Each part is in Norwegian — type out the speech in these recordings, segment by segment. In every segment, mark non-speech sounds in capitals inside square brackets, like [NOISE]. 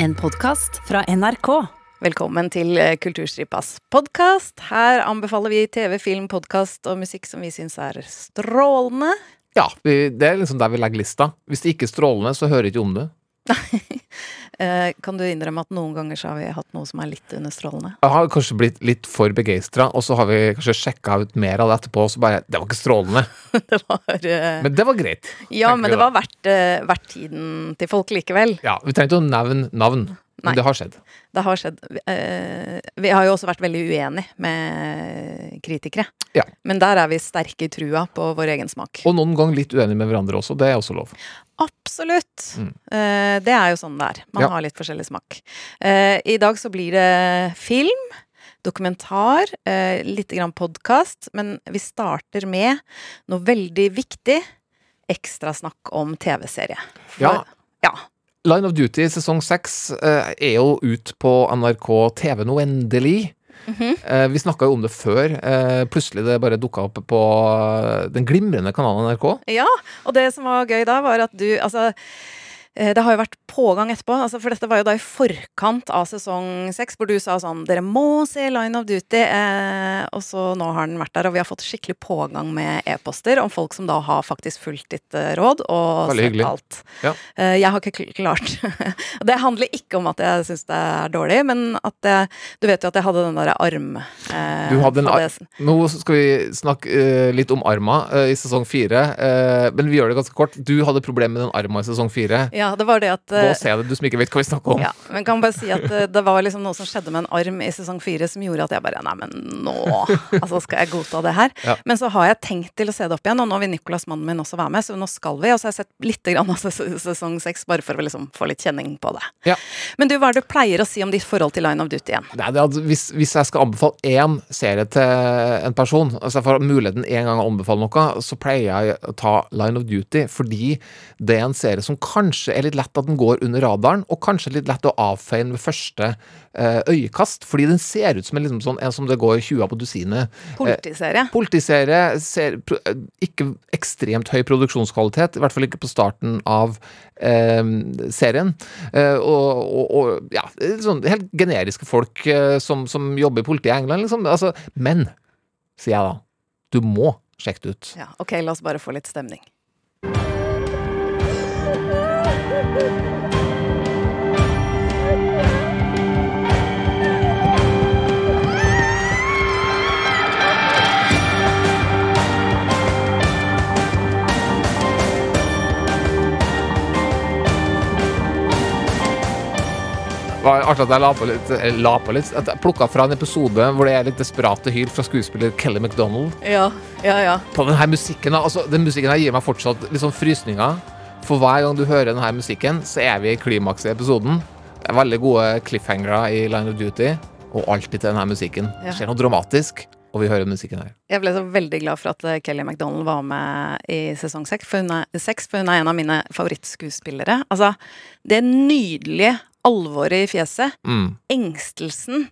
En podkast fra NRK. Velkommen til eh, Kulturstripas podkast. Her anbefaler vi TV, film, podkast og musikk som vi syns er strålende. Ja, vi, det er liksom der vi legger lista. Hvis det ikke er strålende, så hører vi ikke om det. [LAUGHS] Eh, kan du innrømme at noen ganger så har vi hatt noe som er litt understrålende? Jeg har kanskje blitt litt for begeistra, og så har vi kanskje sjekka ut mer av det etterpå, og så bare Det var ikke strålende. [LAUGHS] det var uh... Men det var greit. Ja, men det da. var verdt, uh, verdt tiden til folk likevel. Ja, Vi trengte å nevne navn, Nei. men det har skjedd. Det har skjedd. Uh, vi har jo også vært veldig uenige med kritikere. Ja. Men der er vi sterke i trua på vår egen smak. Og noen ganger litt uenige med hverandre også. Det er også lov. Absolutt. Mm. Eh, det er jo sånn det er. Man Ja. har litt forskjellig smak. Eh, I dag så blir det film, dokumentar, eh, litt podkast, men vi starter med noe veldig viktig. Ekstrasnakk om TV-serie. Ja. ja. Line of Duty sesong seks eh, er jo ut på NRK TV nå, endelig. Mhm. -hmm. vi snakka jo om det før. Eh, plutselig det bare dukka opp på eh, den glimrende kanalen NRK. Ja, og det som var gøy da, var at du Altså, det har jo vært pågang etterpå, altså, for dette var jo da i forkant av sesong seks, hvor du sa sånn Dere må se Line of Duty. Eh, og så nå har den vært der, og vi har fått skikkelig pågang med e-poster om folk som da har faktisk fulgt ditt eh, råd og Veldig sett hyggelig. alt. Ja. Eh, jeg har ikke klart [LAUGHS] Det handler ikke om at jeg syns det er dårlig, men at jeg, du vet jo at jeg hadde den derre arm... Eh, Du hadde en ar- Nå skal vi snakke eh, litt om arma eh, i sesong fire, eh, men vi gjør det ganske kort. Du hadde problemer med den arma i sesong fire. Ja, det var det at Gå eh, og se det, du som ikke vet hva vi snakker om. Ja, men kan bare si at eh, det var liksom noe som skjedde med en arm i sesong fire som gjorde at jeg bare Nei, men nå Altså, skal jeg godta det her? Ja. Men så har jeg tenkt til å se det opp igjen, og nå vil Nicolas, mannen min, også være med, så nå skal vi. Og så har jeg sett litt grann av sesong seks, bare for å liksom få litt kjenning på det. Ja. Men du, hva er det du pleier å si om ditt forhold til Line of Duty igjen? Nei, det er hvis, hvis jeg skal anbefale én serie til en person, altså jeg får muligheten en gang å anbefale noe, så pleier jeg å ta Line of Duty, fordi det er en serie som kanskje er litt lett at den går under radaren, og kanskje litt lett å avfeie ved første eh, øyekast, fordi den ser ut som en, liksom sånn, en som det går 20 på dusinet. Politiserie. Politiserie ser eh, ikke ekstremt høy produksjonskvalitet, i hvert fall ikke på starten av eh, serien. Eh, og, og, og ja, sånn helt generiske folk eh, som, som jobber i politiet i England, liksom. Altså, men, sier jeg da, du må sjekke det ut. Ja, ok, la oss bare få litt stemning. Det var artig at jeg la på litt, eh, la på litt at jeg plukka fra en episode hvor det er litt desperate hyl fra skuespiller Kelly MacDonald. Ja, ja, ja. På den her musikken. Altså, den musikken her gir meg fortsatt litt sånn frysninger. For hver gang du hører denne musikken, så er vi i klimakset i episoden. Det er veldig gode cliffhangere i Line of Duty, og alltid til denne musikken. Det skjer noe dramatisk, og vi hører musikken her. Jeg ble så veldig glad for at eh, Kelly MacDonald var med i sesong seks, for hun er, seks, for hun er en av mine favorittskuespillere. Altså, det nydelige alvoret i fjeset, Mm. engstelsen,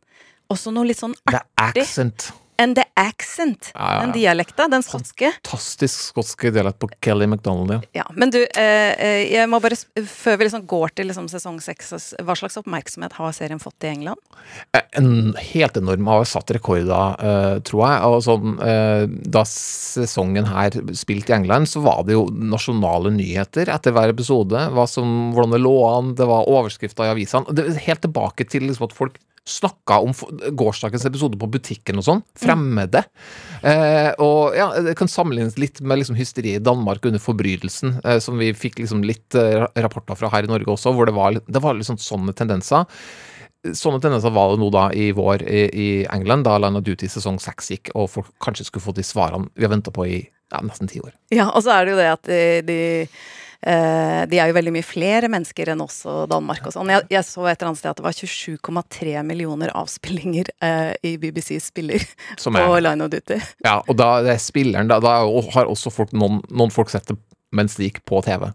også noe litt sånn artig. The accent. And the accent, Ja, ja, ja. den dialekta, den skotske. Fantastisk skotske dialekt på Kelly MacDonald, ja. Ja, men du, eh, eh, jeg må bare, før vi liksom går til liksom sesong seks, hva slags oppmerksomhet har serien fått i England? Eh, En helt enorm har satt da, eh, tror jeg. Og sånn, eh, da sesongen her spilte i England, så var det jo nasjonale nyheter etter hver episode. Som, hvordan det lå an, det var overskrifter i avisene. Helt tilbake til liksom at folk snakka om gårsdagens episode på butikken og sånn. Fremmede. Eh, og ja, det kan sammenlignes litt med liksom hysteriet i Danmark under forbrytelsen, eh, som vi fikk liksom litt eh, rapporter fra her i Norge også, hvor det var, det var liksom sånne tendenser. Sånne tendenser var det nå da i vår i, i England, da Line of Duty sesong seks gikk, og folk kanskje skulle få de svarene vi har venta på i ja, nesten ti år. Ja, og så er det jo det at de, de de er jo veldig mye flere mennesker enn oss og Danmark og sånn. Jeg, jeg så et eller annet sted at det var 27,3 millioner avspillinger eh, i BBC spiller Som på er, Line of Duty. ja, og da det er spilleren, da, da har også folk, noen, noen folk sett det mens det gikk på TV.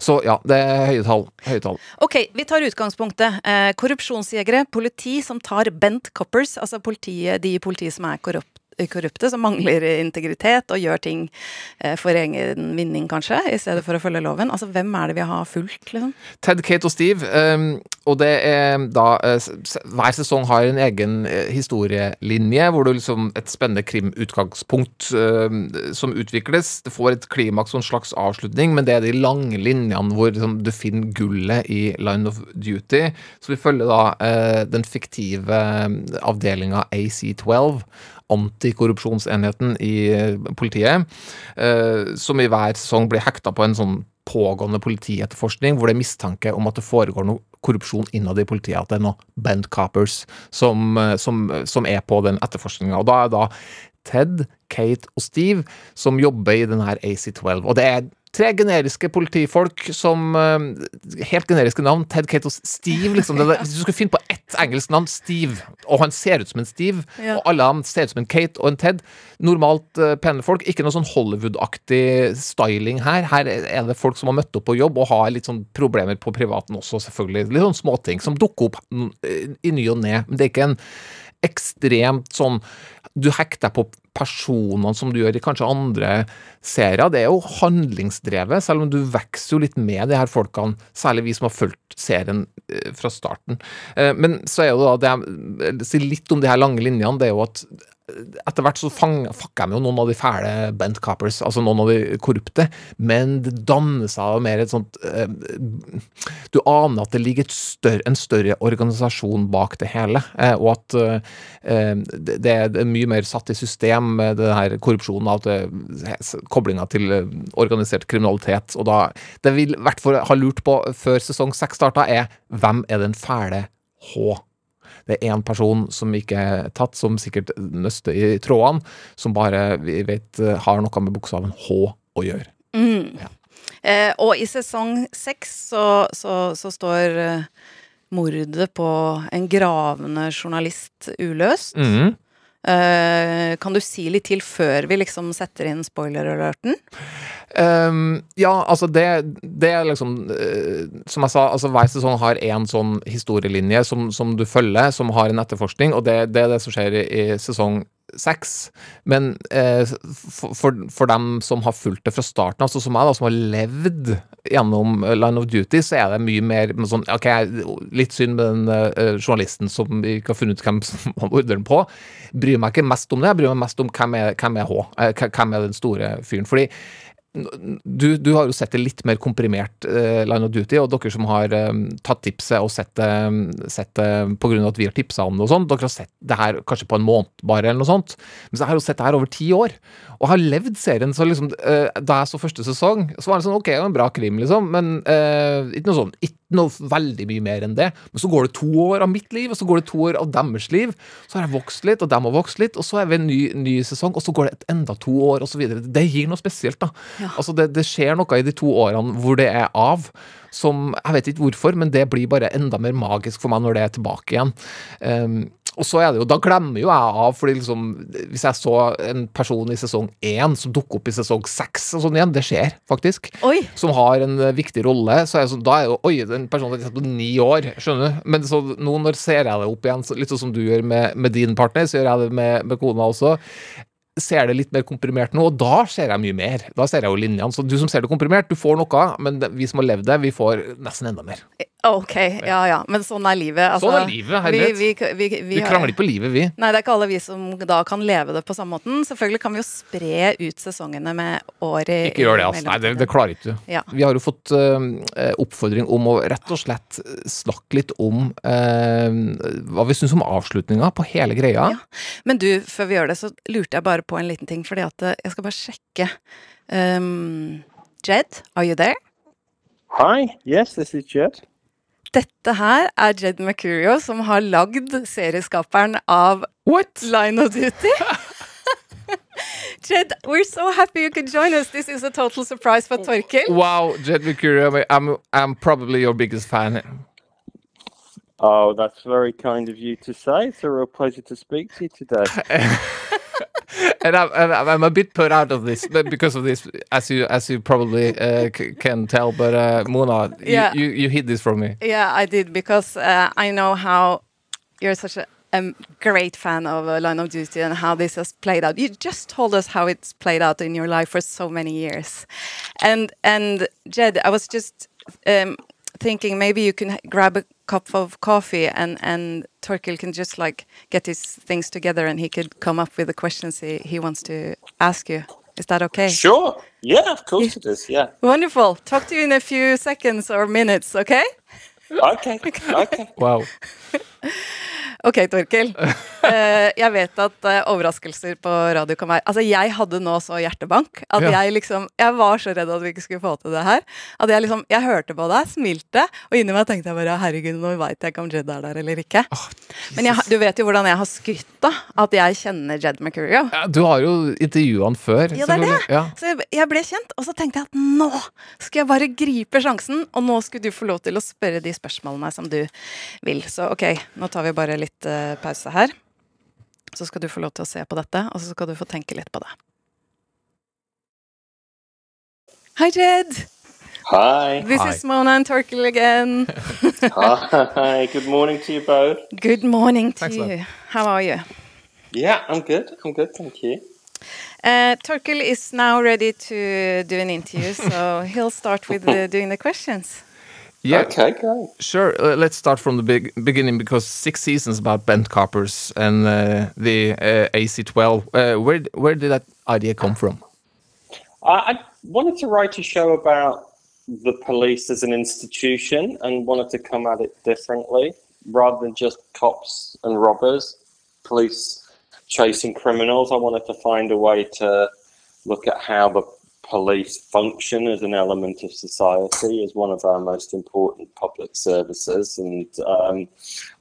Så ja, det er høye tall. Høye tall. Ok, vi tar utgangspunktet. Eh, korrupsjonsjegere, politi som tar bent coppers, altså politiet, de i politiet som er korrupt, korrupte som mangler integritet og gjør ting eh, for egen vinning, kanskje, i stedet for å følge loven. Altså, hvem er det vi har fulgt, liksom? Ted, Kate og Steve. Um, og det er da uh, Hver sesong har en egen uh, historielinje, hvor du liksom Et spennende krimutgangspunkt uh, som utvikles. Det får et klimaks og en slags avslutning, men det er de lange linjene hvor liksom, du finner gullet i Line of Duty. Så vi følger da den fiktive avdelinga AC12 antikorrupsjonsenheten i politiet, som i hver sesong blir hekta på en sånn pågående politietterforskning hvor det er mistanke om at det foregår noe korrupsjon innad i politiet. At det er noen bent coppers som, eh, som, som er på den etterforskninga. Og da er da Ted, Kate og Steve som jobber i denne AC12. Og det er tre generiske politifolk som uh, Helt generiske navn. Ted, Kate og Steve. Liksom. Det, [LAUGHS] hvis du skulle finne på ett engelsk navn, Steve, og han ser ut som en Steve, ja. og alle han ser ut som en Kate og en Ted Normalt uh, pene folk. Ikke noe sånn Hollywood-aktig styling her. Her er det folk som har møtt opp på jobb og har litt sånn problemer på privaten også, selvfølgelig. Litt sånn småting som dukker opp i ny og ne. Men det er ikke en ekstremt sånn Du hekter deg på personene som du gjør i kanskje andre serier. Det er jo handlingsdrevet, selv om du vokser jo litt med de her folkene. Særlig vi som har fulgt serien eh, fra starten. Eh, men så er jo da det jeg sier litt om de her lange linjene, det er jo at etter hvert så fucker de jo noen av de fæle bent coppers, altså noen av de korrupte, men det danner seg mer et sånt eh, Du aner at det ligger større, en større organisasjon bak det hele, eh, og at eh, det, er mye mer satt i system, det her korrupsjonen, og koblinga til organisert kriminalitet. Og da Det vi i hvert fall har lurt på før sesong seks starta, er hvem er den fæle H? Det er én person som ikke er tatt, som sikkert nøster i trådene, som bare vi vet har noe med bokstaven H å gjøre. Mm. Ja. Eh, og i sesong seks så, så, så, står uh, mordet på en gravende journalist uløst. Mm. Uh, kan du si litt til før vi liksom setter inn spoiler-alerten? Um, ja, altså det, det er liksom uh, Som jeg sa, altså hver sesong har én sånn historielinje som, som, du følger, som har en etterforskning, og det, det er det som skjer i, i sesong seks. Men eh, for, for, dem som har fulgt det fra starten, altså som meg, da, som har levd gjennom Line of Duty, så er det mye mer sånn Ok, litt synd med den uh, journalisten som ikke har funnet ut hvem [LAUGHS] som var ordren på. Bryr meg ikke mest om det, jeg bryr meg mest om hvem er, hvem er H. Eh, hvem er den store fyren. Fordi du, du, har jo sett det litt mer komprimert, eh, Line of Duty, og dere som har eh, tatt tipset og sett det på grunn pga. at vi har tipsa om det og sånn, dere har sett det her kanskje på en måned bare, eller noe sånt. Men så har jeg jo sett det her over ti år, og har levd serien. Så liksom, eh, da jeg så første sesong, så var det sånn OK, det var en bra krim, liksom, men uh, ikke noe sånn. Ikke noe veldig mye mer enn det. Men så går det to år av mitt liv, og så går det to år av deres liv. Så har jeg vokst litt, og dem har vokst litt, og så er vi en ny, ny sesong, og så går det et enda to år, videre. Det gir noe spesielt, da. Ja. Altså, det, det, skjer noe i de to årene hvor det er av, som Jeg vet ikke hvorfor, men det blir bare enda mer magisk for meg når det er tilbake igjen. Um, og så er det jo, Da glemmer jo jeg av, fordi liksom, hvis jeg så en person i sesong én som dukker opp i sesong seks og sånn igjen, det skjer faktisk, oi. som har en eh, viktig rolle, så er så, da er jo Oi, den personen har sett på ni år, skjønner du. Men så nå når ser jeg det opp igjen, så, litt sånn som du gjør med, med, din partner, så gjør jeg det med, med kona også ser det litt mer komprimert nå, og da ser jeg mye mer. Da ser jeg jo linjene. Så du som ser det komprimert, du får noe, men vi som har levd det, vi får nesten enda mer. Ok, ja ja, men sånn er livet. Altså, sånn er livet, herlighet. Vi, vi, vi, vi, vi krangler ikke på livet, vi. Nei, det er ikke alle vi som da kan leve det på samme måten. Selvfølgelig kan vi jo spre ut sesongene med året Ikke gjør det, altså. Nei, det, det klarer ikke du. Ja. Vi har jo fått uh, oppfordring om å rett og slett snakke litt om uh, hva vi syns om avslutninga på hele greia. Ja. Men du, før vi gjør det, så lurte jeg bare på en liten ting, fordi at jeg skal bare sjekke. Um, Jed, are you there? Hi, yes, this is Jed. Dette her er Jed Mercurio, som har lagd serieskaperen av What? Line of Duty. [LAUGHS] Jed, we're so happy you could join us. This is a total surprise for Torkil. Wow, Jed Mercurio, I'm, I'm probably your biggest fan. Oh, that's very kind of you to say. It's a real pleasure to speak to you today. [LAUGHS] and I'm, I'm, a bit put out of this but because of this, as you as you probably uh, can tell. But uh, yeah. you, you, you hid this from me. Yeah, I did because uh, I know how you're such a a great fan of uh, Line of Duty and how this has played out. You just told us how it's played out in your life for so many years, and and Jed, I was just um, thinking maybe you can grab a cup of coffee and and Torkil can just like get his things together and he could come up with the questions he, he wants to ask you. Is that okay? Sure. Yeah, of course it is. Yeah. Wonderful. Talk to you in a few seconds or minutes, okay? Okay. [LAUGHS] Okay. Wow. [LAUGHS] Ok, Torkil. [LAUGHS] Eh, jeg vet at eh, overraskelser på radio kan være Altså, jeg hadde nå så hjertebank at Ja. jeg liksom Jeg var så redd at vi ikke skulle få til det her. At jeg liksom Jeg hørte på deg, smilte, og inni meg tenkte jeg bare Herregud, nå veit jeg ikke om Jed er der eller ikke. Men jeg, du vet jo hvordan jeg har skrytt da at jeg kjenner Jed Mercurio. Ja, du har jo intervjua han før. Ja, det er det. Ja. Så jeg ble kjent, og så tenkte jeg at nå skal jeg bare gripe sjansen, og nå skulle du få lov til å spørre de spørsmålene som du vil. Så ok, nå tar vi bare litt uh, pause her. Så skal du få lov til å se på dette, og så skal du få tenke litt på det. Hei, Jed! Hi. This Hi. is Mona and Torkil again. [LAUGHS] Hi. Good morning to you both. Good morning to Thanks you. you. How are you? Yeah, I'm good. I'm good. Thank you. Uh, Torkil is now ready to do an interview, so [LAUGHS] he'll start with the, doing the questions. Yeah, Okay, great. Sure. Uh, let's start from the big beginning because six seasons about bent coppers and uh, the uh, AC12. Uh, where where did that idea come from? I, I wanted to write a show about the police as an institution and wanted to come at it differently rather than just cops and robbers, police chasing criminals. I wanted to find a way to look at how the police function as an element of society, as one of our most important public services. And um,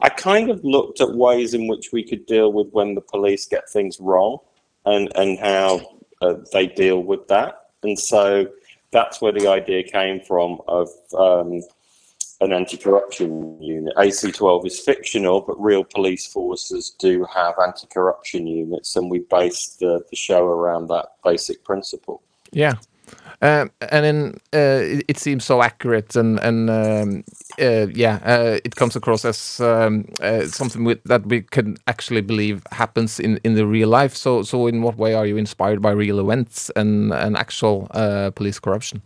I kind of looked at ways in which we could deal with when the police get things wrong and, and how uh, they deal with that. And so that's where the idea came from of um, an anti-corruption unit. AC12 is fictional, but real police forces do have anti-corruption units, and we based the, the show around that basic principle. Yeah. Um, and then uh, it, it seems so accurate and and um, uh, yeah, uh, it comes across as um, uh, something with, that we can actually believe happens in, in the real life. So so in what way are you inspired by real events and and actual uh, police corruption?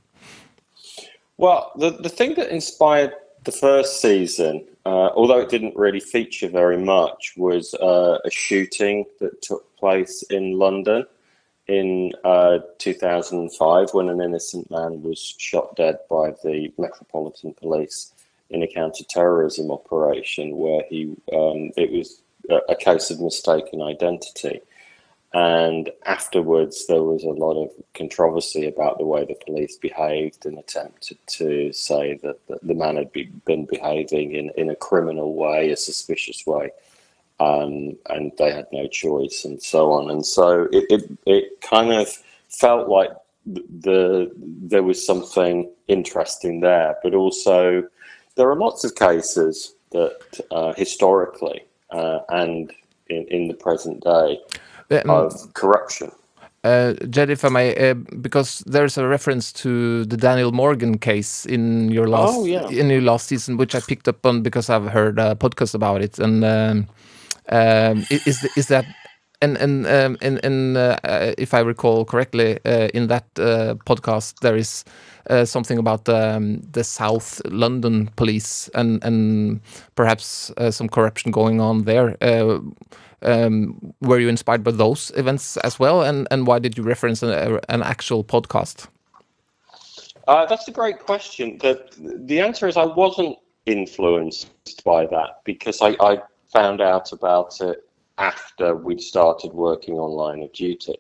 Well, the, the thing that inspired the first season, uh, although it didn't really feature very much, was a shooting that took place in London in uh, 2005 when an innocent man was shot dead by the Metropolitan Police in a counter-terrorism operation where he um, it was a, case of mistaken identity. And afterwards, there was a lot of controversy about the way the police behaved and attempted to say that, the man had be, been behaving in, in a criminal way, a suspicious way, um, and they had no choice, and so on. And so it, it, it kind of felt like the there was something interesting there, but also there are lots of cases that uh, historically uh, and in, in the present day Um, of corruption. Uh, Jed, if I may, uh, because there's a reference to the Daniel Morgan case in your last Oh, yeah. in your last season, which I picked up on because I've heard a podcast about it. And um, um, is is that and and um, and, and uh, uh, if I recall correctly, uh, in that uh, podcast there is uh, something about um, the South London police and and perhaps uh, some corruption going on there. Um, were you inspired by those events as well, and and why did you reference an, an actual podcast? That's a great question. The, the answer is I wasn't influenced by that because I, I found out about it after we'd started working on Line of Duty.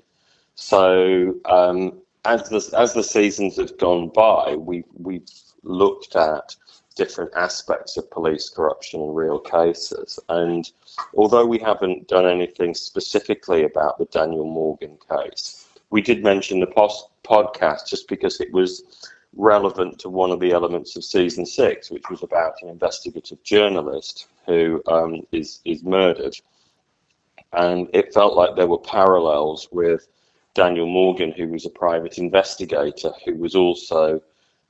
So um, as the as the seasons have gone by, we we've looked at different aspects of police corruption in real cases. And although we haven't done anything specifically about the Daniel Morgan case, we did mention the post podcast just because it was relevant to one of the elements of season six, which was about an investigative journalist who um, is is murdered. And it felt like there were parallels with Daniel Morgan, who was a private investigator, who was also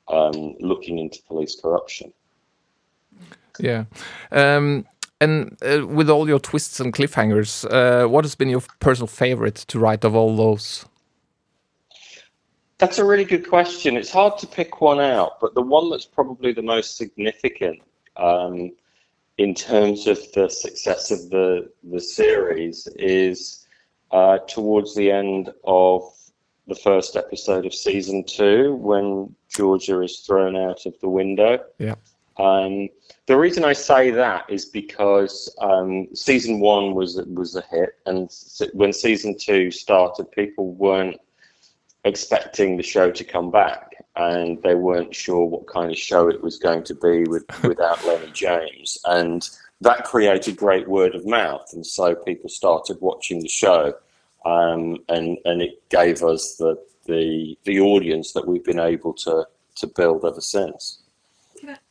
um, looking into police corruption. Yeah. Um, and uh, with all your twists and cliffhangers, uh, what has been your personal favorite to write of all those? That's a really good question. It's hard to pick one out, but the one that's probably the most significant um, in terms of the success of the the series is uh, towards the end of the first episode of season two when Georgia is thrown out of the window. Yeah. Um, the reason I say that is because um, season one was was a hit, and when season two started, people weren't expecting the show to come back, and they weren't sure what kind of show it was going to be with [LAUGHS] without Lenny James, and that created great word of mouth, and so people started watching the show, um, and and it gave us the the the audience that we've been able to to build ever since.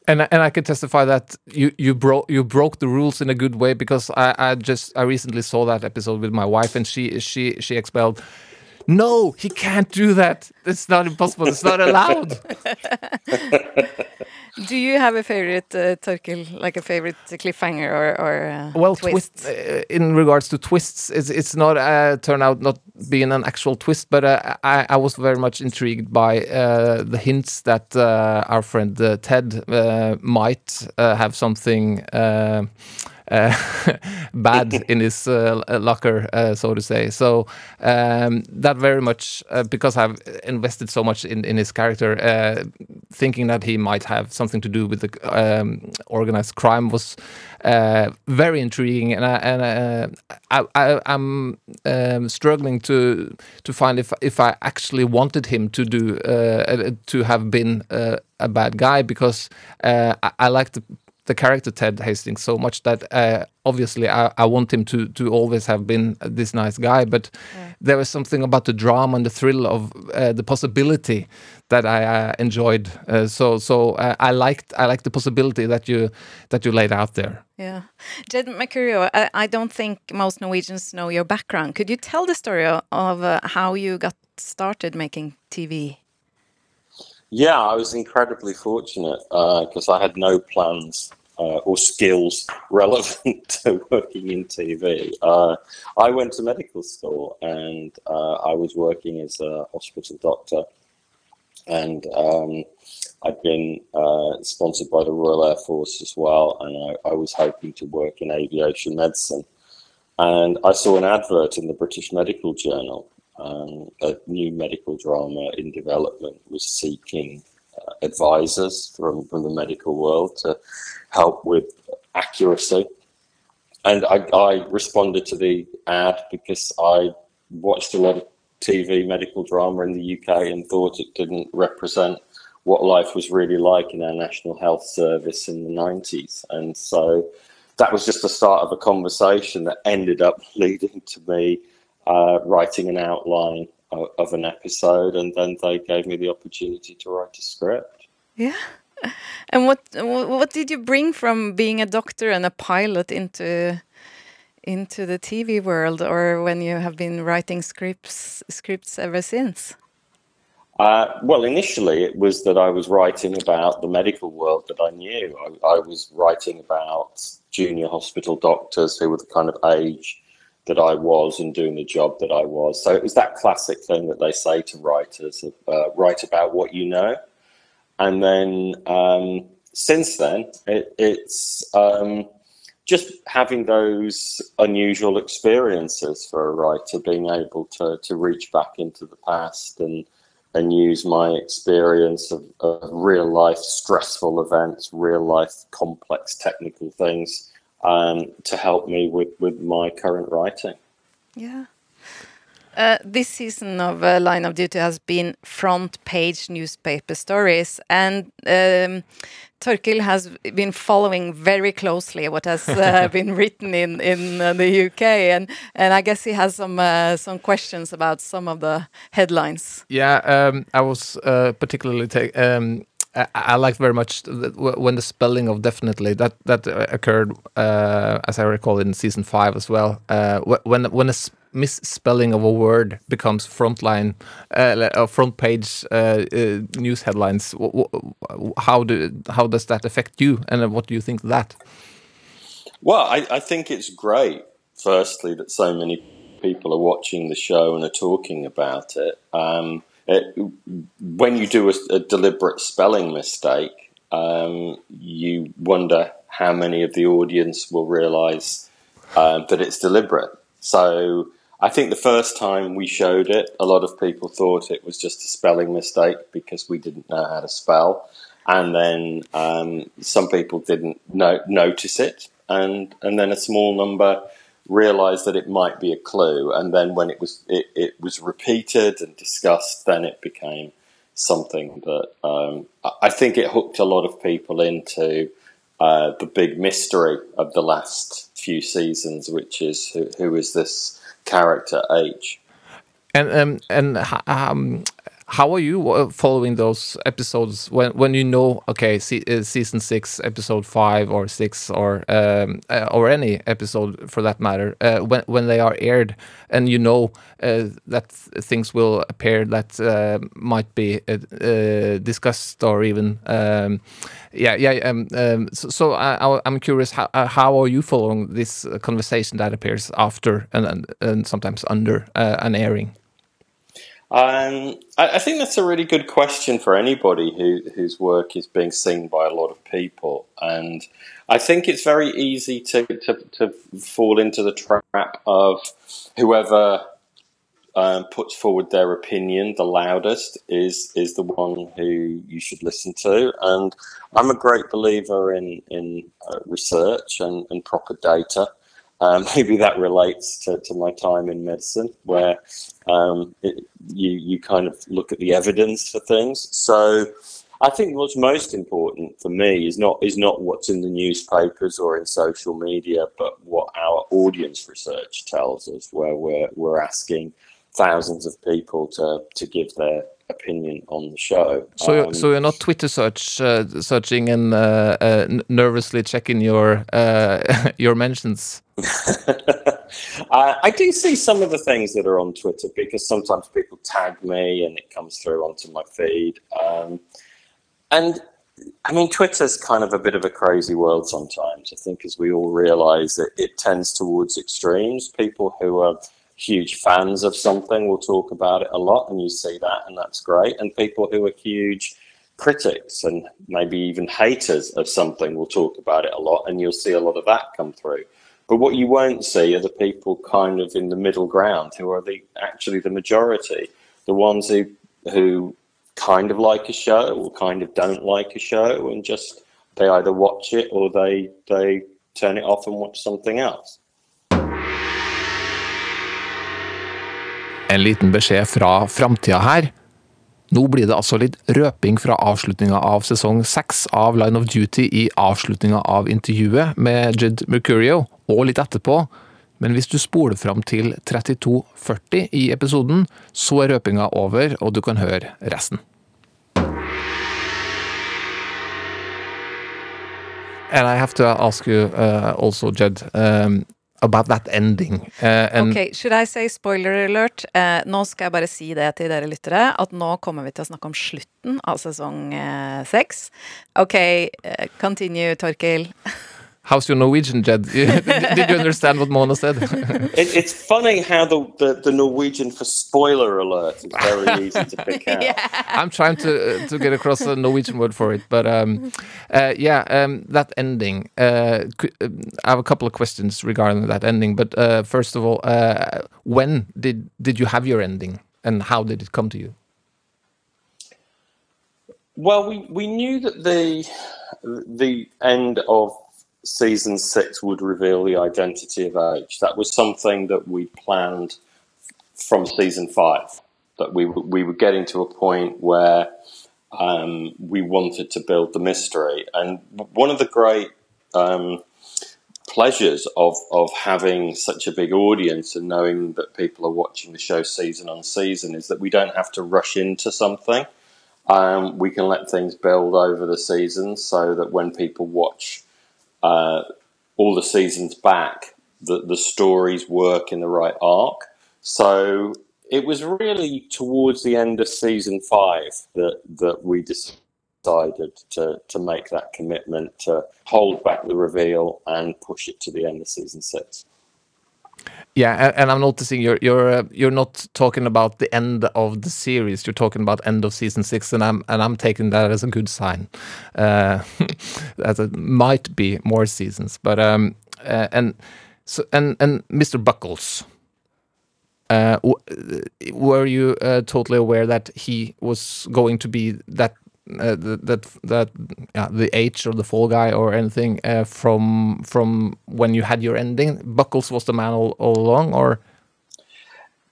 And and I can testify that you you broke you broke the rules in a good way because I I just I recently saw that episode with my wife and she she she expelled. No, he can't do that. It's not impossible. It's not allowed. [LAUGHS] Do you have a favorite, uh, Torkil, like a favorite cliffhanger or, or uh, well, twist? twist, uh, in regards to twists, it's it's not uh, turn out not being an actual twist, but uh, I I was very much intrigued by uh, the hints that uh, our friend uh, Ted uh, might uh, have something. Uh, [LAUGHS] bad [LAUGHS] in his uh, locker, uh, so to say. So um, that very much uh, because I've invested so much in, in his character, uh, thinking that he might have something to do with the um, organized crime was uh, very intriguing, and I, and I, I, I'm um, struggling to to find if if I actually wanted him to do uh, to have been uh, a bad guy because uh, I, I like the the character Ted Hastings so much that uh, obviously I, I want him to to always have been this nice guy, but there was something about the drama and the thrill of uh, the possibility that I uh, enjoyed. Uh, so so uh, I liked I liked the possibility that you that you laid out there. Yeah. Jed Mercurio, I, I don't think most Norwegians know your background. Could you tell the story of uh, how you got started making TV? Yeah, I was incredibly fortunate because I had no plans uh, or skills [LAUGHS] relevant [LAUGHS] to working in TV. Uh, I went to medical school and uh, I was working as a hospital doctor, and um, I'd been uh, sponsored by the Royal Air Force as well, and I, I was hoping to work in aviation medicine. And I saw an advert in the British Medical Journal um, a new medical drama in development was seeking uh, advisors from, from the medical world to help with accuracy. And I, I responded to the ad because I watched a lot of TV medical drama in the UK and thought it didn't represent what life was really like in our National Health Service in the 90s. And so that was just the start of a conversation that ended up [LAUGHS] leading to me uh, writing an outline of, of, an episode, and then they gave me the opportunity to write a script. Yeah. [LAUGHS] And what what did you bring from being a doctor and a pilot into into the TV world, or when you have been writing scripts scripts ever since? Uh, well, initially it was that I was writing about the medical world that I knew. I, I was writing about junior hospital doctors who were the kind of age that I was and doing the job that I was. So it was that classic thing that they say to writers uh, write about what you know. And then um, since then, it, it's um, just having those unusual experiences for a writer, being able to, to reach back into the past and and use my experience of, of real life stressful events, real life complex technical things um, to help me with, with my current writing. Yeah. Uh, this season of uh, Line of Duty has been front page newspaper stories, and um, Torkil has been following very closely what has uh, [LAUGHS] been written in in the UK, and and I guess he has some uh, some questions about some of the headlines. Yeah, um, I was uh, particularly take. Um, I, I liked very much when the spelling of definitely that that occurred, uh, as I recall, in season five as well. Uh, when when a misspelling of a word becomes frontline, uh, front page uh, uh, news headlines. How do how does that affect you, and what do you think of that? Well, I, I think it's great. Firstly, that so many people are watching the show and are talking about it. Um, it when you do a, a deliberate spelling mistake, um, you wonder how many of the audience will realise um, that it's deliberate. So I think the first time we showed it, a lot of people thought it was just a spelling mistake because we didn't know how to spell, and then um, some people didn't no- notice it, and and then a small number realized that it might be a clue, and then when it was it, it was repeated and discussed, then it became something that um, I think it hooked a lot of people into uh, the big mystery of the last few seasons, which is who, who is this character H. And um, and um, how are you uh, following those episodes when when you know okay se uh, season six episode five or six or um, uh, or any episode for that matter uh, when when they are aired and you know uh, that things will appear that uh, might be discussed or even um, yeah yeah um, um, so, so I, am curious how how are you following this conversation that appears after and and, and sometimes under an airing. Um, I, I, think that's a really good question for anybody who, whose work is being seen by a lot of people. And I think it's very easy to, to, to fall into the trap of whoever um, puts forward their opinion the loudest is is the one who you should listen to. And I'm a great believer in in uh, research and, and proper data. Um, [LAUGHS] maybe that relates to, to my time in medicine, where um, it, you you kind of look at the evidence for things. So I think what's most important for me is not is not what's in the newspapers or in social media, but what our audience research tells us, where we're we're asking thousands of people to to give their opinion on the show. So, um, you're, so you're not Twitter search uh, searching and uh, uh, nervously checking your uh, [LAUGHS] your mentions. [LAUGHS] I do see some of the things that are on Twitter because sometimes people tag me and it comes through onto my feed. Um, and I mean, Twitter's kind of a bit of a crazy world sometimes. I think, as we all realize, that it tends towards extremes. People who are huge fans of something will talk about it a lot, and you see that, and that's great. And people who are huge critics and maybe even haters of something will talk about it a lot, and you'll see a lot of that come through. But what you won't see are the people kind of in the middle ground who are the actually the majority, the ones who who kind of like a show or kind of don't like a show, and just they either watch it or they they turn it off and watch something else. En liten beskjed fra framtida her. Nå blir det altså litt røping fra avslutninga av sesong seks av Line of Duty i avslutninga av intervjuet med Jed Mercurio, og litt etterpå. Men hvis du spoler fram til 32.40 i episoden, så er røpinga over, og du kan høre resten. And I have to ask you uh, also, Jed. Um, about that ending. Uh, ok, should I say spoiler alert? Uh, nå skal jeg bare si det til dere lyttere, at nå kommer vi til å snakke om slutten av sesong uh, seks. ok, continue, Torkil. [LAUGHS] How's your Norwegian, Jed? [LAUGHS] Did you understand what Mona said? [LAUGHS] it, it's funny how the, the, the, Norwegian for spoiler alert is very [LAUGHS] easy to pick out. yeah. I'm trying to to get across the Norwegian word for it, but um, uh, yeah, um, that ending. Uh, I have a couple of questions regarding that ending, but uh, first of all, uh, when did did you have your ending, and how did it come to you? Well, we, we knew that the the end of season six would reveal the identity of H. That was something that we planned from season five. That we we were getting to a point where um, we wanted to build the mystery, and one of the great um, pleasures of of having such a big audience and knowing that people are watching the show season on season is that we don't have to rush into something. Um, we can let things build over the seasons so that when people watch uh, all the seasons back, the, the stories work in the right arc. So it was really towards the end of season five that, that we decided decided to to make that commitment to hold back the reveal and push it to the end of season six. Yeah, and, I'm noticing you're you're uh, you're not talking about the end of the series. You're talking about end of season six, and I'm and I'm taking that as a good sign. Uh, [LAUGHS] that it might be more seasons, but um, uh, and so and and Mr. Buckles. Uh, w- were you uh, totally aware that he was going to be that uh, that that yeah, the H or the fall guy or anything uh, from from when you had your ending? Buckles was the man all, all along, or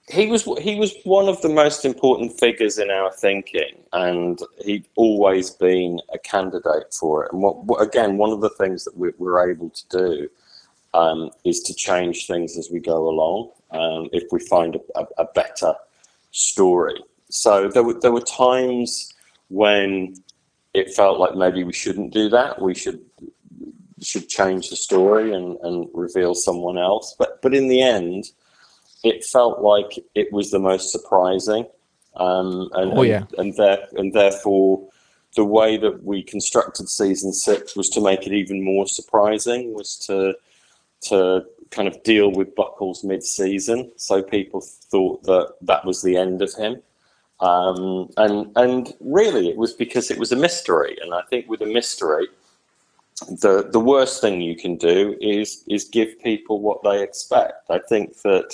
he was he was one of the most important figures in our thinking, and he'd always been a candidate for it. And what, what again, one of the things that we, we're able to do um, is to change things as we go along. Um, if we find a, a, a better story, so there were there were times when it felt like maybe we shouldn't do that. We should should change the story and, and reveal someone else. But but in the end it felt like it was the most surprising. Um, and, Oh, yeah. and, and, there, and therefore, the way that we constructed season six was to make it even more surprising, was to to kind of deal with Buckles mid-season, so people thought that that was the end of him. Um, and and really, it was because it was a mystery, and I think with a mystery, the the worst thing you can do is is give people what they expect. I think that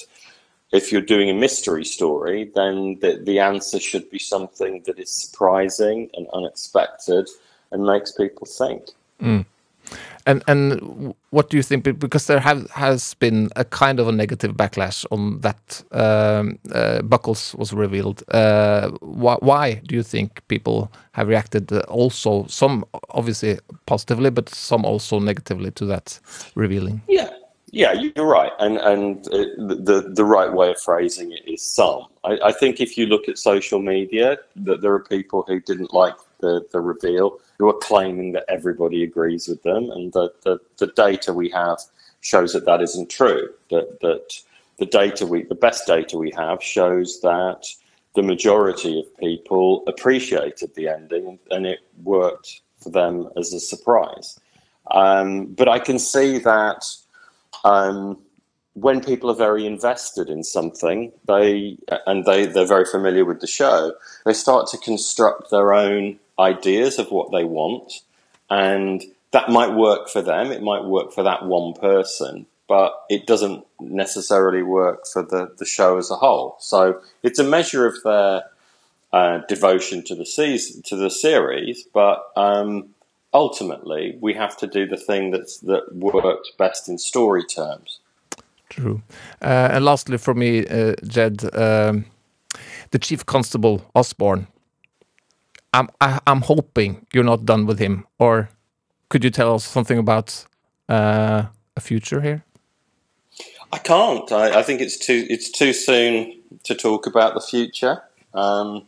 if you're doing a mystery story, then the, the answer should be something that is surprising and unexpected and makes people think. And and what do you think? Because there have has been a kind of a negative backlash on that um, uh, Buckles was revealed. Uh, why, why do you think people have reacted? Also, some obviously positively, but some also negatively to that revealing. Yeah, yeah, you're right, and and uh, the the right way of phrasing it is some. I, I think if you look at social media, that there are people who didn't like the the reveal, who are claiming that everybody agrees with them, and the the, the data we have shows that that isn't true. That that the data we the best data we have shows that the majority of people appreciated the ending and it worked for them as a surprise. Um, but I can see that um, when people are very invested in something, they and they they're very familiar with the show, they start to construct their own ideas of what they want, and that might work for them. It might work for that one person, but it doesn't necessarily work for the the show as a whole. So it's a measure of their uh, devotion to the season to the series, but um, ultimately we have to do the thing that's that works best in story terms. True. Uh, and lastly, for me, uh, Jed, um, the Chief Constable Osborne. I'm I, I'm hoping you're not done with him, or could you tell us something about uh, a future here? I can't. I, I think it's too it's too soon to talk about the future. Um,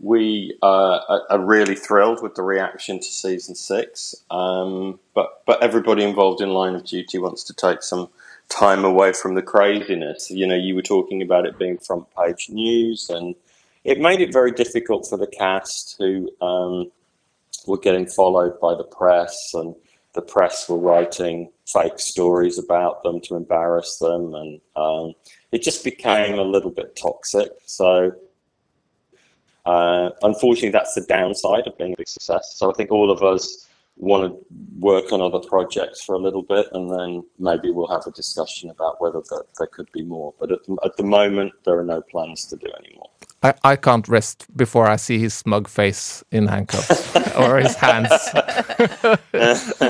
we uh, are, really thrilled with the reaction to season six, um, but but everybody involved in Line of Duty wants to take some time away from the craziness. You know, you were talking about it being front page news, and it made it very difficult for the cast who um, were getting followed by the press, and the press were writing fake stories about them to embarrass them, and um, it just became a little bit toxic. So. Uh, unfortunately, that's the downside of being a big success. So I think all of us want to work on other projects for a little bit, and then maybe we'll have a discussion about whether there, there could be more. But at at the moment, there are no plans to do any more. I, I can't rest before I see his smug face in handcuffs [LAUGHS] or his hands. [LAUGHS]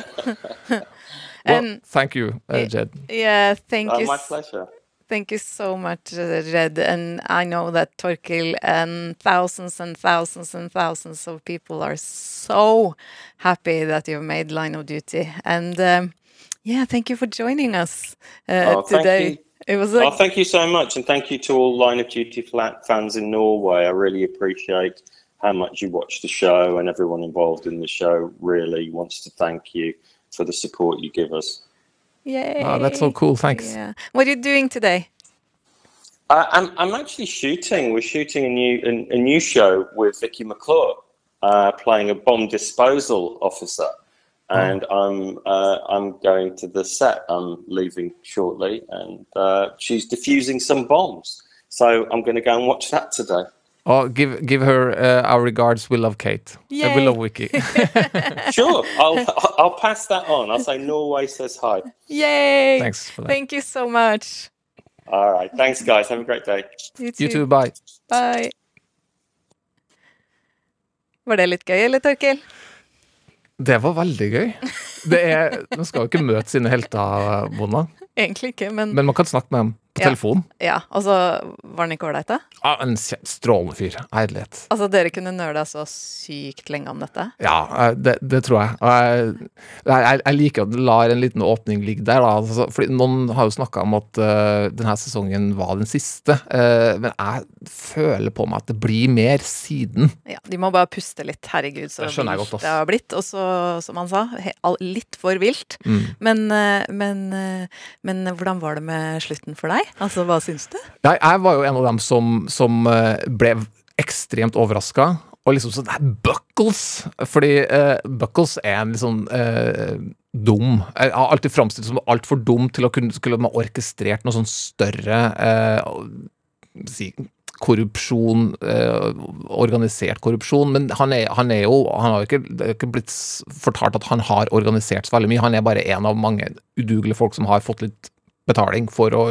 well, And- thank you, uh, Jed. Yeah, thank Uh, you. my pleasure. Thank you so much, uh, Jed. And I know that Torkil and thousands and thousands and thousands of people are so happy that you've made Line of Duty. And um, yeah, thank you for joining us uh, Oh, thank today. You. It was a Oh, thank you so much, and thank you to all Line of Duty flat fans in Norway. I really appreciate how much you watch the show, and everyone involved in the show really wants to thank you for the support you give us. yay. Oh, that's so cool. Thanks. Yeah. What are you doing today? Uh, I'm I'm actually shooting. We're shooting a new a, a new show with Vicky McClure. uh, playing a bomb disposal officer, and I'm uh, I'm going to the set. I'm leaving shortly, and uh, she's defusing some bombs. So I'm going to go and watch that today. Oh, give give her uh, our regards. We love Kate. Uh, we love Wiki. [LAUGHS] Sure, I'll I'll pass that on. I'll say Norway says hi. Yay! Thanks for that. Thank you so much. All right, thanks guys. Have a great day. You You too. Bye. Bye. Var det litt gøy, eller, Torkil? Det var veldig gøy. Det er, Man skal jo ikke møte sine helter, Mona, Egentlig ikke, men, men man kan snakke med dem på Ja. telefon. ja. så var han ikke ålreit, da? Ja, en strålende fyr. Herlighet. Altså, dere kunne nøla så sykt lenge om dette? Ja, eh, det, det tror jeg. Jeg, jeg, jeg liker at du lar en liten åpning ligge der. Da. Altså, fordi noen har jo snakka om at uh, denne sesongen var den siste. uh, men jeg føler på meg at det blir mer siden. Ja, De må bare puste litt. Herregud, så Det godt, det har blitt. Og så, som han sa, he, litt for vilt. Mm. Men, men, men hvordan var det med slutten for deg? Altså, hva syns du? Jeg, jeg var jo en av dem som, som eh, ble ekstremt overraska. Og liksom sånn "Nei, Buckles! Fordi uh, Buckles er en litt sånn eh, dum Jeg har alltid framstilt som altfor dum til å kunne skulle ha orkestrert noe sånn større uh, si, korrupsjon, eh, organisert korrupsjon, men han er, han er jo Han har jo ikke, ikke blitt fortalt at han har organisert så veldig mye. Han er bare en av mange udugelige folk som har fått litt betaling for å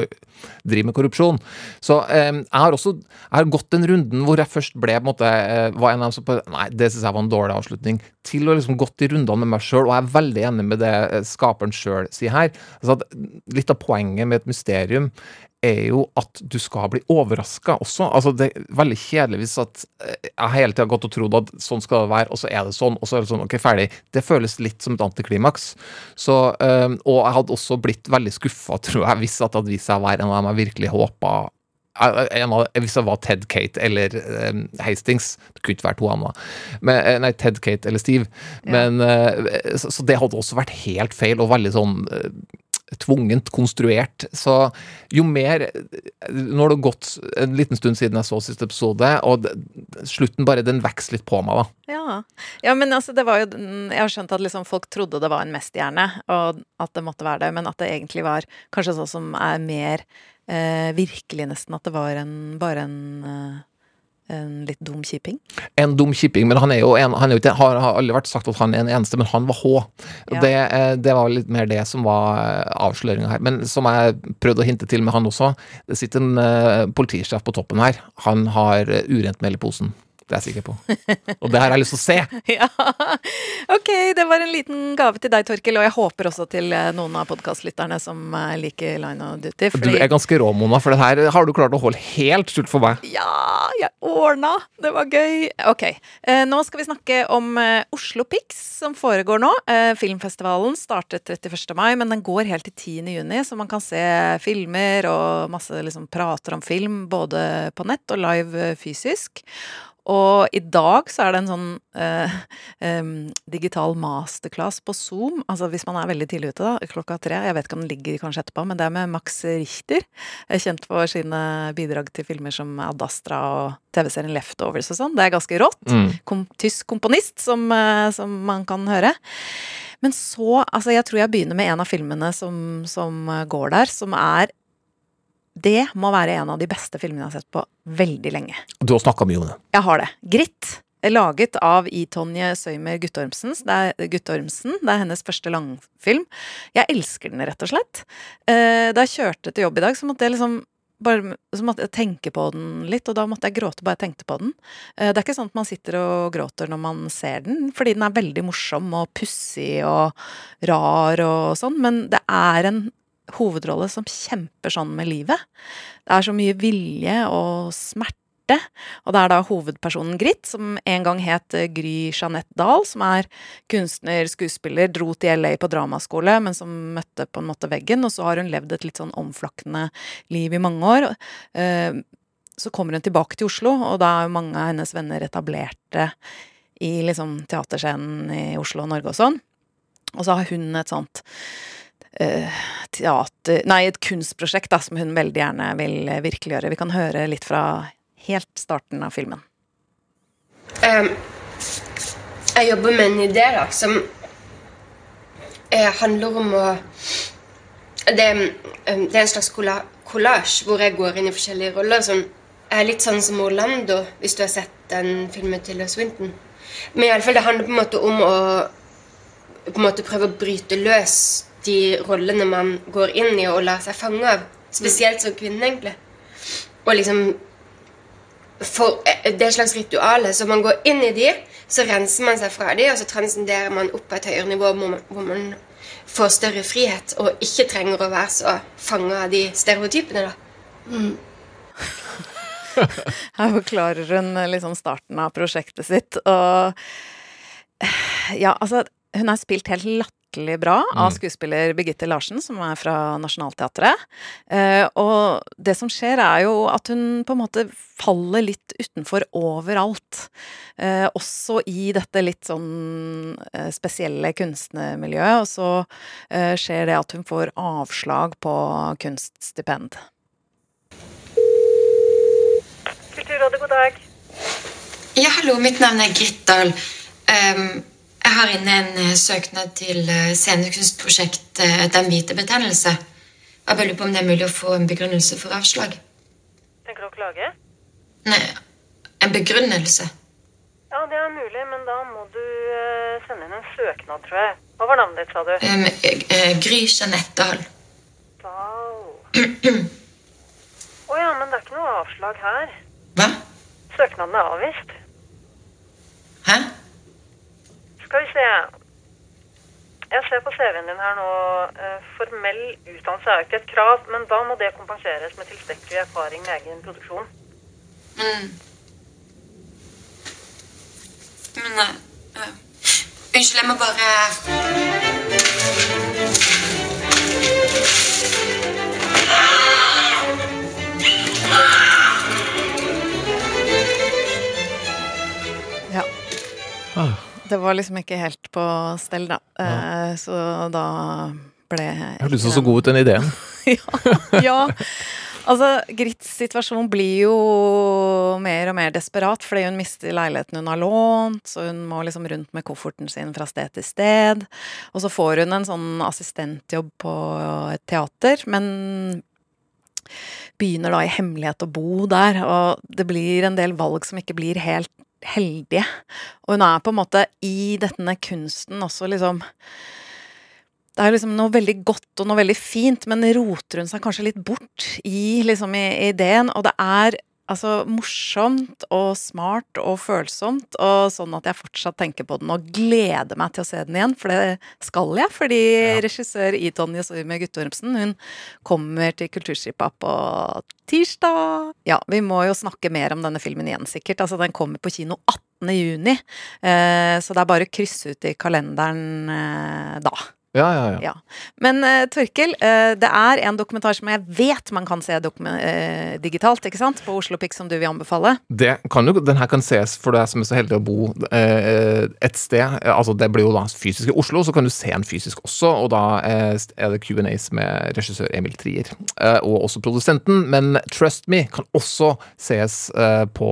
drive med korrupsjon. Så eh, jeg har også jeg har gått den runden hvor jeg først ble på en måte, eh, var en av dem som på, Nei, det syns jeg var en dårlig avslutning. Til å liksom gått i rundene med meg sjøl, og jeg er veldig enig med det eh, skaperen sjøl sier her. Altså at litt av poenget med et mysterium er jo at du skal bli overraska også. Altså Det er veldig kjedelig hvis at eh, jeg har hele tida gått og trodd at sånn skal det være, og så er det sånn, og så er det sånn, ok, ferdig. Det føles litt som et antiklimaks. Så, øh, og jeg hadde også blitt veldig skuffa, tror jeg, hvis at det hadde vist seg å være en av dem jeg virkelig håpa en av, hvis det var Ted Kate eller eh, Hastings Det kunne ikke vært to andre. Men, eh, nei, Ted Kate eller Steve. Men, eh, så, så det hadde også vært helt feil og veldig sånn eh, tvungent konstruert. Så jo mer Nå har det gått en liten stund siden jeg så siste episode, og slutten bare den vokser litt på meg, da. Ja. ja, men altså, det var jo Jeg har skjønt at liksom folk trodde det var en mesterhjerne, og at det måtte være det, men at det egentlig var kanskje sånn som er mer eh, virkelig, nesten. At det var en, bare en eh, en litt dum kjiping. En dum kjipping, men han er jo en, han er jo ikke, har, har aldri vært sagt at han er en eneste, men han var H. Ja. Det, eh, det var litt mer det som var avsløringa her. Men som jeg prøvde å hinte til med han også, det sitter en uh, politisjef på toppen her. Han har eh, urent mel i posen. Det er jeg sikker på. Og det har jeg lyst til å se. [LAUGHS] Ja, ok, det var en liten gave til deg, Torkil, og jeg håper også til eh, noen av podkastlytterne som eh, liker Line of Duty. Du er ganske rå, Mona, for det her har du klart å holde helt skjult for meg. Ja, jeg ordna! Det var gøy. Ok, eh, nå skal vi snakke om Oslo Pix, som foregår nå. Filmfestivalen startet 31. mai, men den går helt til 10. juni, så man kan se filmer og masse liksom, prater om film, både på nett og live fysisk. Og i dag så er det en sånn eh, eh, digital masterclass på Zoom. Altså hvis man er veldig tidlig ute, da, klokka tre. Jeg vet ikke om den ligger kanskje etterpå, men det er med Max Richter. Er kjent for sine bidrag til filmer som Ad Astra og TV-serien Leftovers og sånn. Det er ganske rått. Mm. Kom, tysk komponist, som, eh, som man kan høre. Men så, altså jeg tror jeg begynner med en av filmene som, som går der, som er Det må være en av de beste filmene jeg har sett på veldig lenge. Du har snakka mye om det. Jeg har det. Gritt. Laget av I-Tonje Søymer Guttormsen. Det er, Guttormsen. Det er hennes første langfilm. Jeg elsker den, rett og slett. Eh, da jeg kjørte til jobb i dag, så måtte jeg liksom bare, så måtte jeg tenke på den litt, og da måtte jeg gråte bare jeg tenkte på den. Eh, det er ikke sånn at man sitter og gråter når man ser den, fordi den er veldig morsom og pussig og rar og sånn, men det er en hovedrolle som kjemper sånn med livet. Det er så mye vilje og smerte. Og det er da hovedpersonen Gritt, som en gang het eh, Gry Jeanette Dahl, som er kunstner, skuespiller, dro til LA på dramaskole, men som møtte på en måte veggen. Og så har hun levd et litt sånn omflakkende liv i mange år. Eh, Så kommer hun tilbake til Oslo, og da er jo mange av hennes venner etablerte i liksom teaterscenen i Oslo og Norge og sånn. Og så har hun et sånt teater Nei, et kunstprosjekt da, som hun veldig gjerne vil eh, virkeliggjøre. Vi kan høre litt fra helt starten av filmen. Um, jeg jobber med en idé da, som eh, handler om å det, eh, det er en slags kollasj hvor jeg går inn i forskjellige roller. som er litt sånn som Orlando, hvis du har sett den filmen til Swinton. Men i alle fall, det handler på en måte om å på en måte prøve å bryte løs de rollene man går inn i og lar seg fange av. Spesielt som kvinne, egentlig. Og liksom for, eh, Det er et slags ritual. Så man går inn i de, så renser man seg fra de, og så transcenderer man opp på et høyere nivå hvor man, hvor man får større frihet og ikke trenger å være så fanga av de stereotypene. da. Mm. [LAUGHS] Her forklarer hun liksom starten av prosjektet sitt, og Ja, altså, hun er spilt helt latterlig latterlig bra av mm. skuespiller Birgitte Larsen, som er fra Nationaltheatret. Eh, og det som skjer, er jo at hun på en måte faller litt utenfor overalt. Eh, også i dette litt sånn eh, spesielle kunstnermiljøet. Og så skjer det at hun får avslag på kunststipend. Kulturrådet, god dag. Ja, hallo. Mitt navn er Gritt Dahl. Um, jeg har inne en eh, søknad til scenekunstprosjekt scenekunstprosjektet eh, Den hvite betennelse. Jeg bare lurer på om det er mulig å få en begrunnelse for avslag. Tenker du å klage? Nei, en begrunnelse. Ja, det er mulig, men da må du sende inn en søknad, tror jeg. Hva var navnet ditt, sa du? Um, Gry Jeanette Dahl. Dahl [CLEARS THROAT] Å oh, ja, men det er ikke noe avslag her. Hva? Søknaden er avvist. Hæ? Skal vi se Jeg ser på CV-en din her nå. Eh, formell utdannelse er jo ikke et krav, men da må det kompenseres med tilstrekkelig erfaring med egen produksjon. Mm. Men uh, Unnskyld, jeg må bare Det var liksom ikke helt på stell, da. Ja. Eh, så da ble Hørtes så god ut, den ideen. [LAUGHS] ja, ja. Altså, Grits situasjon blir jo mer og mer desperat fordi hun mister leiligheten hun har lånt, så hun må liksom rundt med kofferten sin fra sted til sted. Og så får hun en sånn assistentjobb på et teater, men begynner da i hemmelighet å bo der, og det blir en del valg som ikke blir helt heldige. Og hun er på en måte i denne kunsten også liksom det er liksom noe veldig godt og noe veldig fint, men roter hun seg kanskje litt bort i liksom i ideen. Og det er altså morsomt og smart og følsomt, og sånn at jeg fortsatt tenker på den og gleder meg til å se den igjen, for det skal jeg. Fordi ja. regissør i Tonje Storme Guttormsen, hun kommer til Kulturskipa på tirsdag. Ja, vi må jo snakke mer om denne filmen igjen, sikkert. Altså, den kommer på kino 18. juni, eh, så det er bare å krysse ut i kalenderen eh, da. Ja, ja, ja. ja. Men uh, Torkel, uh, det er en dokumentar som jeg vet man kan se uh, digitalt, ikke sant? På Oslo Pix, som du vil anbefale? Det kan jo, Den her kan ses for deg som er så heldig å bo et sted. Altså, det blir jo da fysisk i Oslo, så kan du se en fysisk også, og da er det Q&As med regissør Emil Trier. Og også produsenten, men Trust Me kan også ses på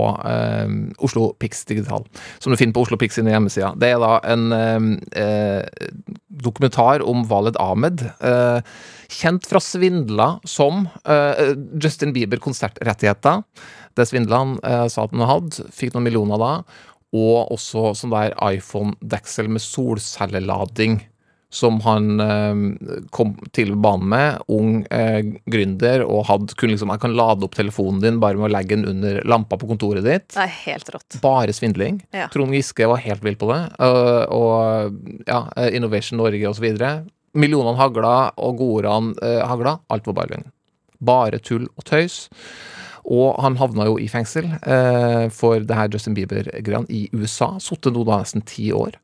Oslo Pix digital, som du finner på Oslo Pix sine hjemmesider. Det er da en dokumentar om Valed Ahmed. Eh, kjent fra svindla som eh, Justin Bieber-konsertrettigheter. Det svindla han eh, sa at han hadde. Fikk noen millioner da. Og også sånn der iPhone-deksel med solcellelading som han eh, kom til banen med. Ung eh, gründer og hadde, kunne liksom Jeg kan lade opp telefonen din bare med å legge den under lampa på kontoret ditt. Det er helt rått. Bare svindling. Ja. Trond Giske var helt vill på det. Uh, og ja, Innovation Norge osv. Millionene hagla, og godordene uh, hagla. Alt var bare løgn. Bare tull og tøys. Og han havna jo i fengsel eh, for det her Justin Bieber-greiene i USA. Sittet nå da nesten ti år.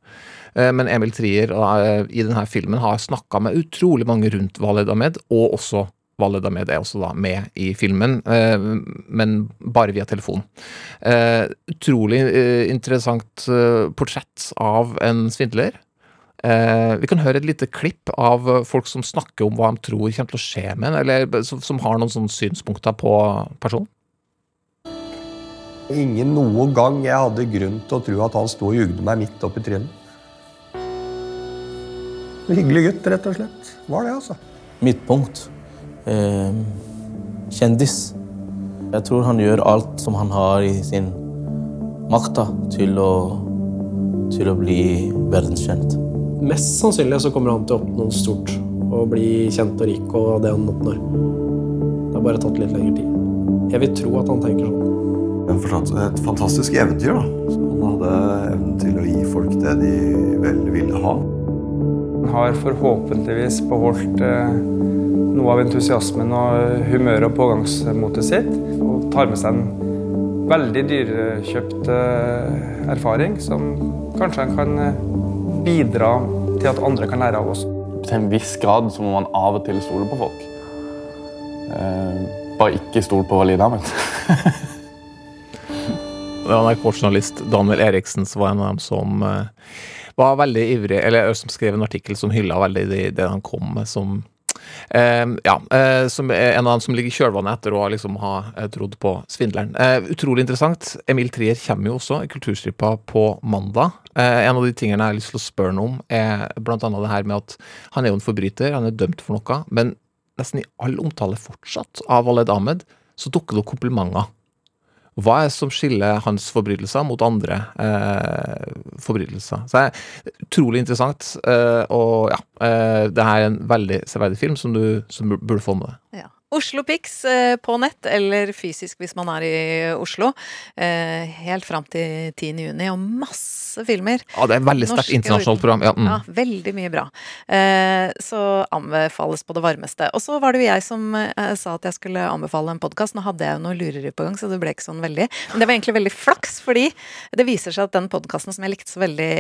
Eh, men Emil Trier eh, i denne filmen har snakka med utrolig mange rundt Valed Ahmed, og også Valed Ahmed er også da med i filmen, eh, men bare via telefon. Utrolig interessant portrett av en svindler. vi kan høre et lite klipp av folk som snakker om hva de tror kommer til å skje med eller som, har noen sånne synspunkter på personen. Ingen noen gang jeg hadde grunn til å tro at han sto og jugde meg midt oppi trynet. Hyggelig gutt, rett og slett. Var det, altså. Midtpunkt. Eh, kjendis. Jeg tror han gjør alt som han har i sin makt da, til å, til å bli verdenskjent. Mest sannsynlig så kommer han til å oppnå noe stort og bli kjent og rik og det han oppnår. Det har bare tatt litt lengre tid. Jeg vil tro at han tenker sånn. Et fantastisk eventyr. da. Han hadde evnen til å gi folk det de vel ville ha. Har forhåpentligvis beholdt eh, noe av entusiasmen og humøret og pågangsmotet sitt. Og tar med seg en veldig dyrekjøpt eh, erfaring som kanskje han kan eh, bidra til at andre kan lære av oss. Til en viss grad så må man av og til stole på folk. Eh, bare ikke stole på Valida Ahmed. [LAUGHS] NRK-journalist Daniel Eriksen som var en av dem som var veldig ivrig, eller som skrev en artikkel som hylla veldig det, det han kom med som eh, ja, eh, som en av dem som ligger i kjølvannet etter å liksom ha eh, trodd på svindleren. Eh, utrolig interessant. Emil Trier kommer jo også i Kulturstripa på mandag. Eh, en av de tingene jeg har lyst til å spørre ham om, er annet det her med at han er jo en forbryter, han er dømt for noe, men nesten i all omtale fortsatt av Waled Ahmed, så dukker det opp komplimenter. Hva er det som skiller hans forbrytelser mot andre eh, forbrytelser? Så det er Utrolig interessant. Eh, og ja, eh, det er en veldig severdig film som du som burde få med deg. Ja. Oslo Pix eh, på nett, eller fysisk hvis man er i Oslo. Eh, helt fram til 10. juni, og masse filmer. Ja, det er et veldig sterkt internasjonalt program. Ja, mm. Ja, veldig mye bra. Eh, så anbefales på det varmeste. Og så var det jo jeg som sa at jeg skulle anbefale en podkast. Nå hadde jeg jo noe lureri på gang, så det ble ikke sånn veldig. Men det var egentlig veldig flaks, fordi det viser seg at den podkasten som jeg likte så veldig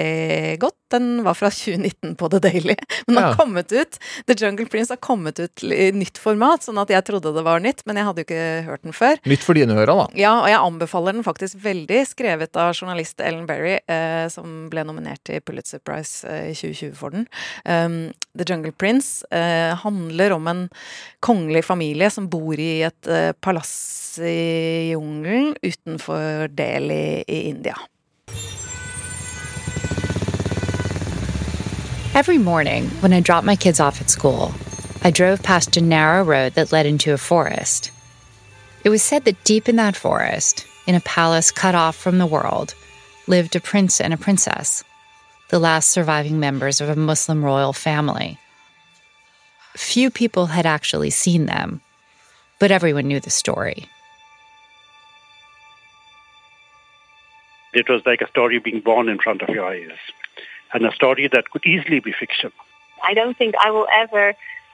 godt, den var fra [LAUGHS] 2019 på The Daily. Men den har Ja. kommet ut. The Jungle Prince har kommet ut i nytt format, sånn at jeg trodde det var nytt, men jeg hadde jo ikke hørt den før. Nytt for dine ører, da. Ja, og jeg anbefaler den faktisk veldig, skrevet av journalist Ellen Berry, eh, som ble nominert til Pulitzer Prize eh, i 2020 for den. Um, The Jungle Prince eh, handler om en kongelig familie som bor i et eh, palass i jungelen utenfor Delhi i India. Every morning, when I drop my kids off at school, I drove past a narrow road that led into a forest. It was said that deep in that forest, in a palace cut off from the world, lived a prince and a princess, the last surviving members of a Muslim royal family. Few people had actually seen them, but everyone knew the story. It was like a story being born in front of your eyes, and a story that could easily be fiction. I don't think I will ever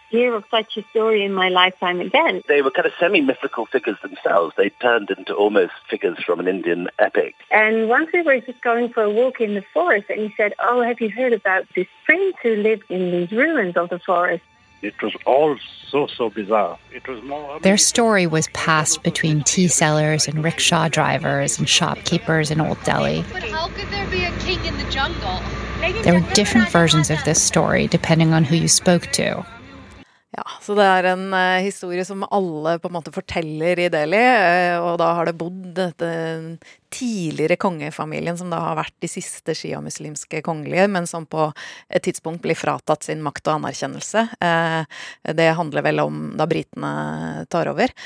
hear of such a story in my lifetime again. They were kind of semi-mythical figures themselves. They turned into almost figures from an Indian epic. And once we were just going for a walk in the forest, and he said, "Oh, have you heard about this prince who lived in these ruins of the forest?" It was all so, so bizarre. It was more. Their story was passed between tea sellers and rickshaw drivers and shopkeepers in Old Delhi. But how could there be a king in the jungle? There were different versions of this story depending on who you spoke to. Ja, så det er en eh, historie som alle på en måte forteller i Delhi, eh, og da har det bodd dette tidligere kongefamilien som da har vært de siste sjiamuslimske kongelige, men som på et tidspunkt blir fratatt sin makt og anerkjennelse. Eh, det handler vel om da britene tar over.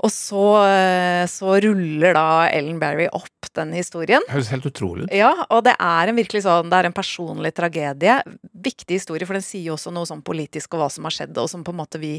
Og så, eh, så ruller da Ellen Berry opp den historien. Høres helt utrolig ut. Ja, og det er en virkelig sånn, det er en personlig tragedie. Viktig historie, for den sier jo også noe sånn politisk og hva som har skjedd, og som på en måte vi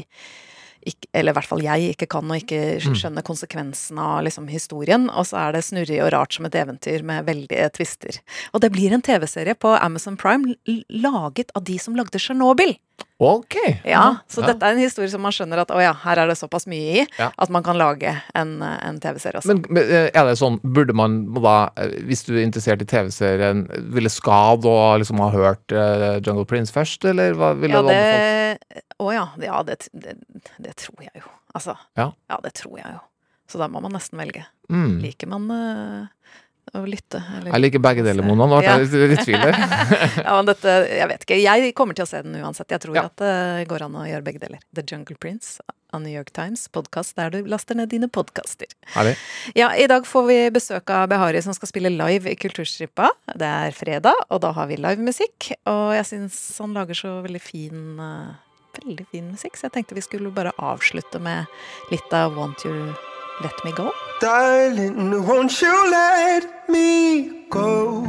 ikke, eller i hvert fall jeg ikke kan og ikke skjønner skjønne konsekvensen av liksom, historien. Og så er det snurrig og rart som et eventyr med veldige twister. Og det blir en TV-serie på Amazon Prime laget av de som lagde Tsjernobyl. Ok. Ja, så Ja. dette er en historie som man skjønner at å ja, her er det såpass mye i Ja. at man kan lage en, en TV-serie også. Men men, eh, er det sånn, burde man da, eh, hvis du er interessert i TV-serien, ville skade og liksom ha hørt uh, Jungle Prince først, eller hva ville ja, det Å ja. Ja, det, det, det tror jeg jo. Altså. Ja. Ja, det tror jeg jo. Så da må man nesten velge. Mm. Liker man eh, å lytte? Eller Jeg liker begge deler, Mona. Nå ble jeg litt- i tvil [LAUGHS] ja, men dette Jeg vet ikke. Jeg kommer til å se den uansett. Jeg tror Ja. at det går an å gjøre begge deler. The Jungle Prince av New York Times, podkast der du laster ned dine podkaster. Ja, i dag får vi besøk av Behari som skal spille live i Kulturstripa. Det er fredag, og da har vi livemusikk. Og jeg syns han lager så veldig fin eh, Veldig fin musikk, så jeg tenkte vi skulle bare avslutte med litt av Want You Let Me Go. Darling, won't you let me go?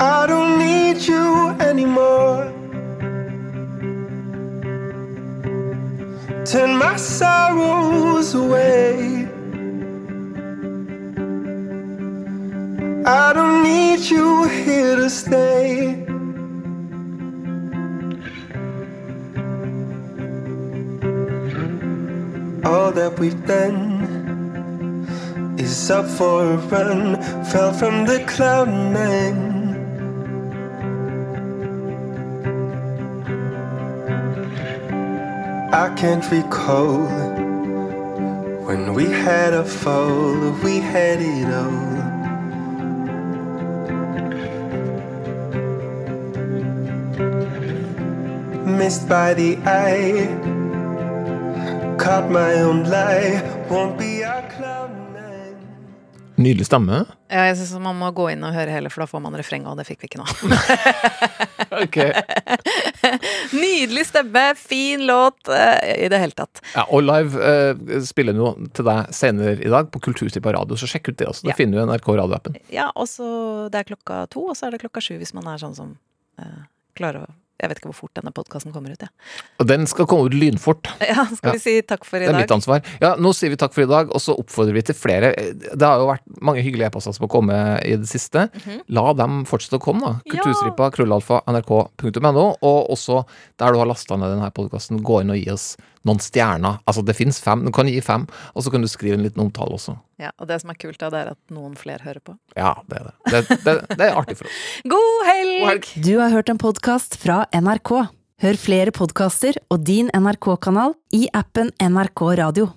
I don't need you anymore. Turn my sorrows away. I don't need you here to stay. All that we've done is up for a run. Fell from the cloud nine. I can't recall when we had a fall, we had it all. Missed by the eye, caught my own lie, won't be a cloud nine. Nydelig stemme. Ja, jeg syns man må gå inn og høre hele, for da får man refrenget, og det fikk vi ikke nå. [LAUGHS] [LAUGHS] Nydelig stemme, fin låt eh, i det hele tatt. Ja, og live eh, spiller noe til deg senere i dag på Kulturstripa radio, så sjekk ut det også. Det Ja. finner du i NRK radioappen. Ja, og så det er klokka to, og så er det klokka sju hvis man er sånn som eh, klarer å Jeg vet ikke hvor fort denne podkasten kommer ut, jeg. Og den skal komme ut lynfort. [LAUGHS] Ja. skal vi si takk for i dag? Det er mitt ansvar. Ja, nå sier vi takk for i dag, og så oppfordrer vi til flere. Det har jo vært mange hyggelige e-poster som har kommet i det siste. Mhm. La dem fortsette å komme, da. Kulturstripa, krøllalfa, nrk.no. Og også der du har lasta ned denne podkasten, gå inn og gi oss noen stjerner. Altså, det fins fem. Du kan gi fem, og så kan du skrive en liten omtale også. Ja, og det som er kult, da, det er at noen flere hører på. Ja, det er det. Det, det, det er artig for oss. [LAUGHS] God helg! Du har hørt en podkast fra NRK. Hør flere podkaster og din NRK-kanal i appen NRK Radio.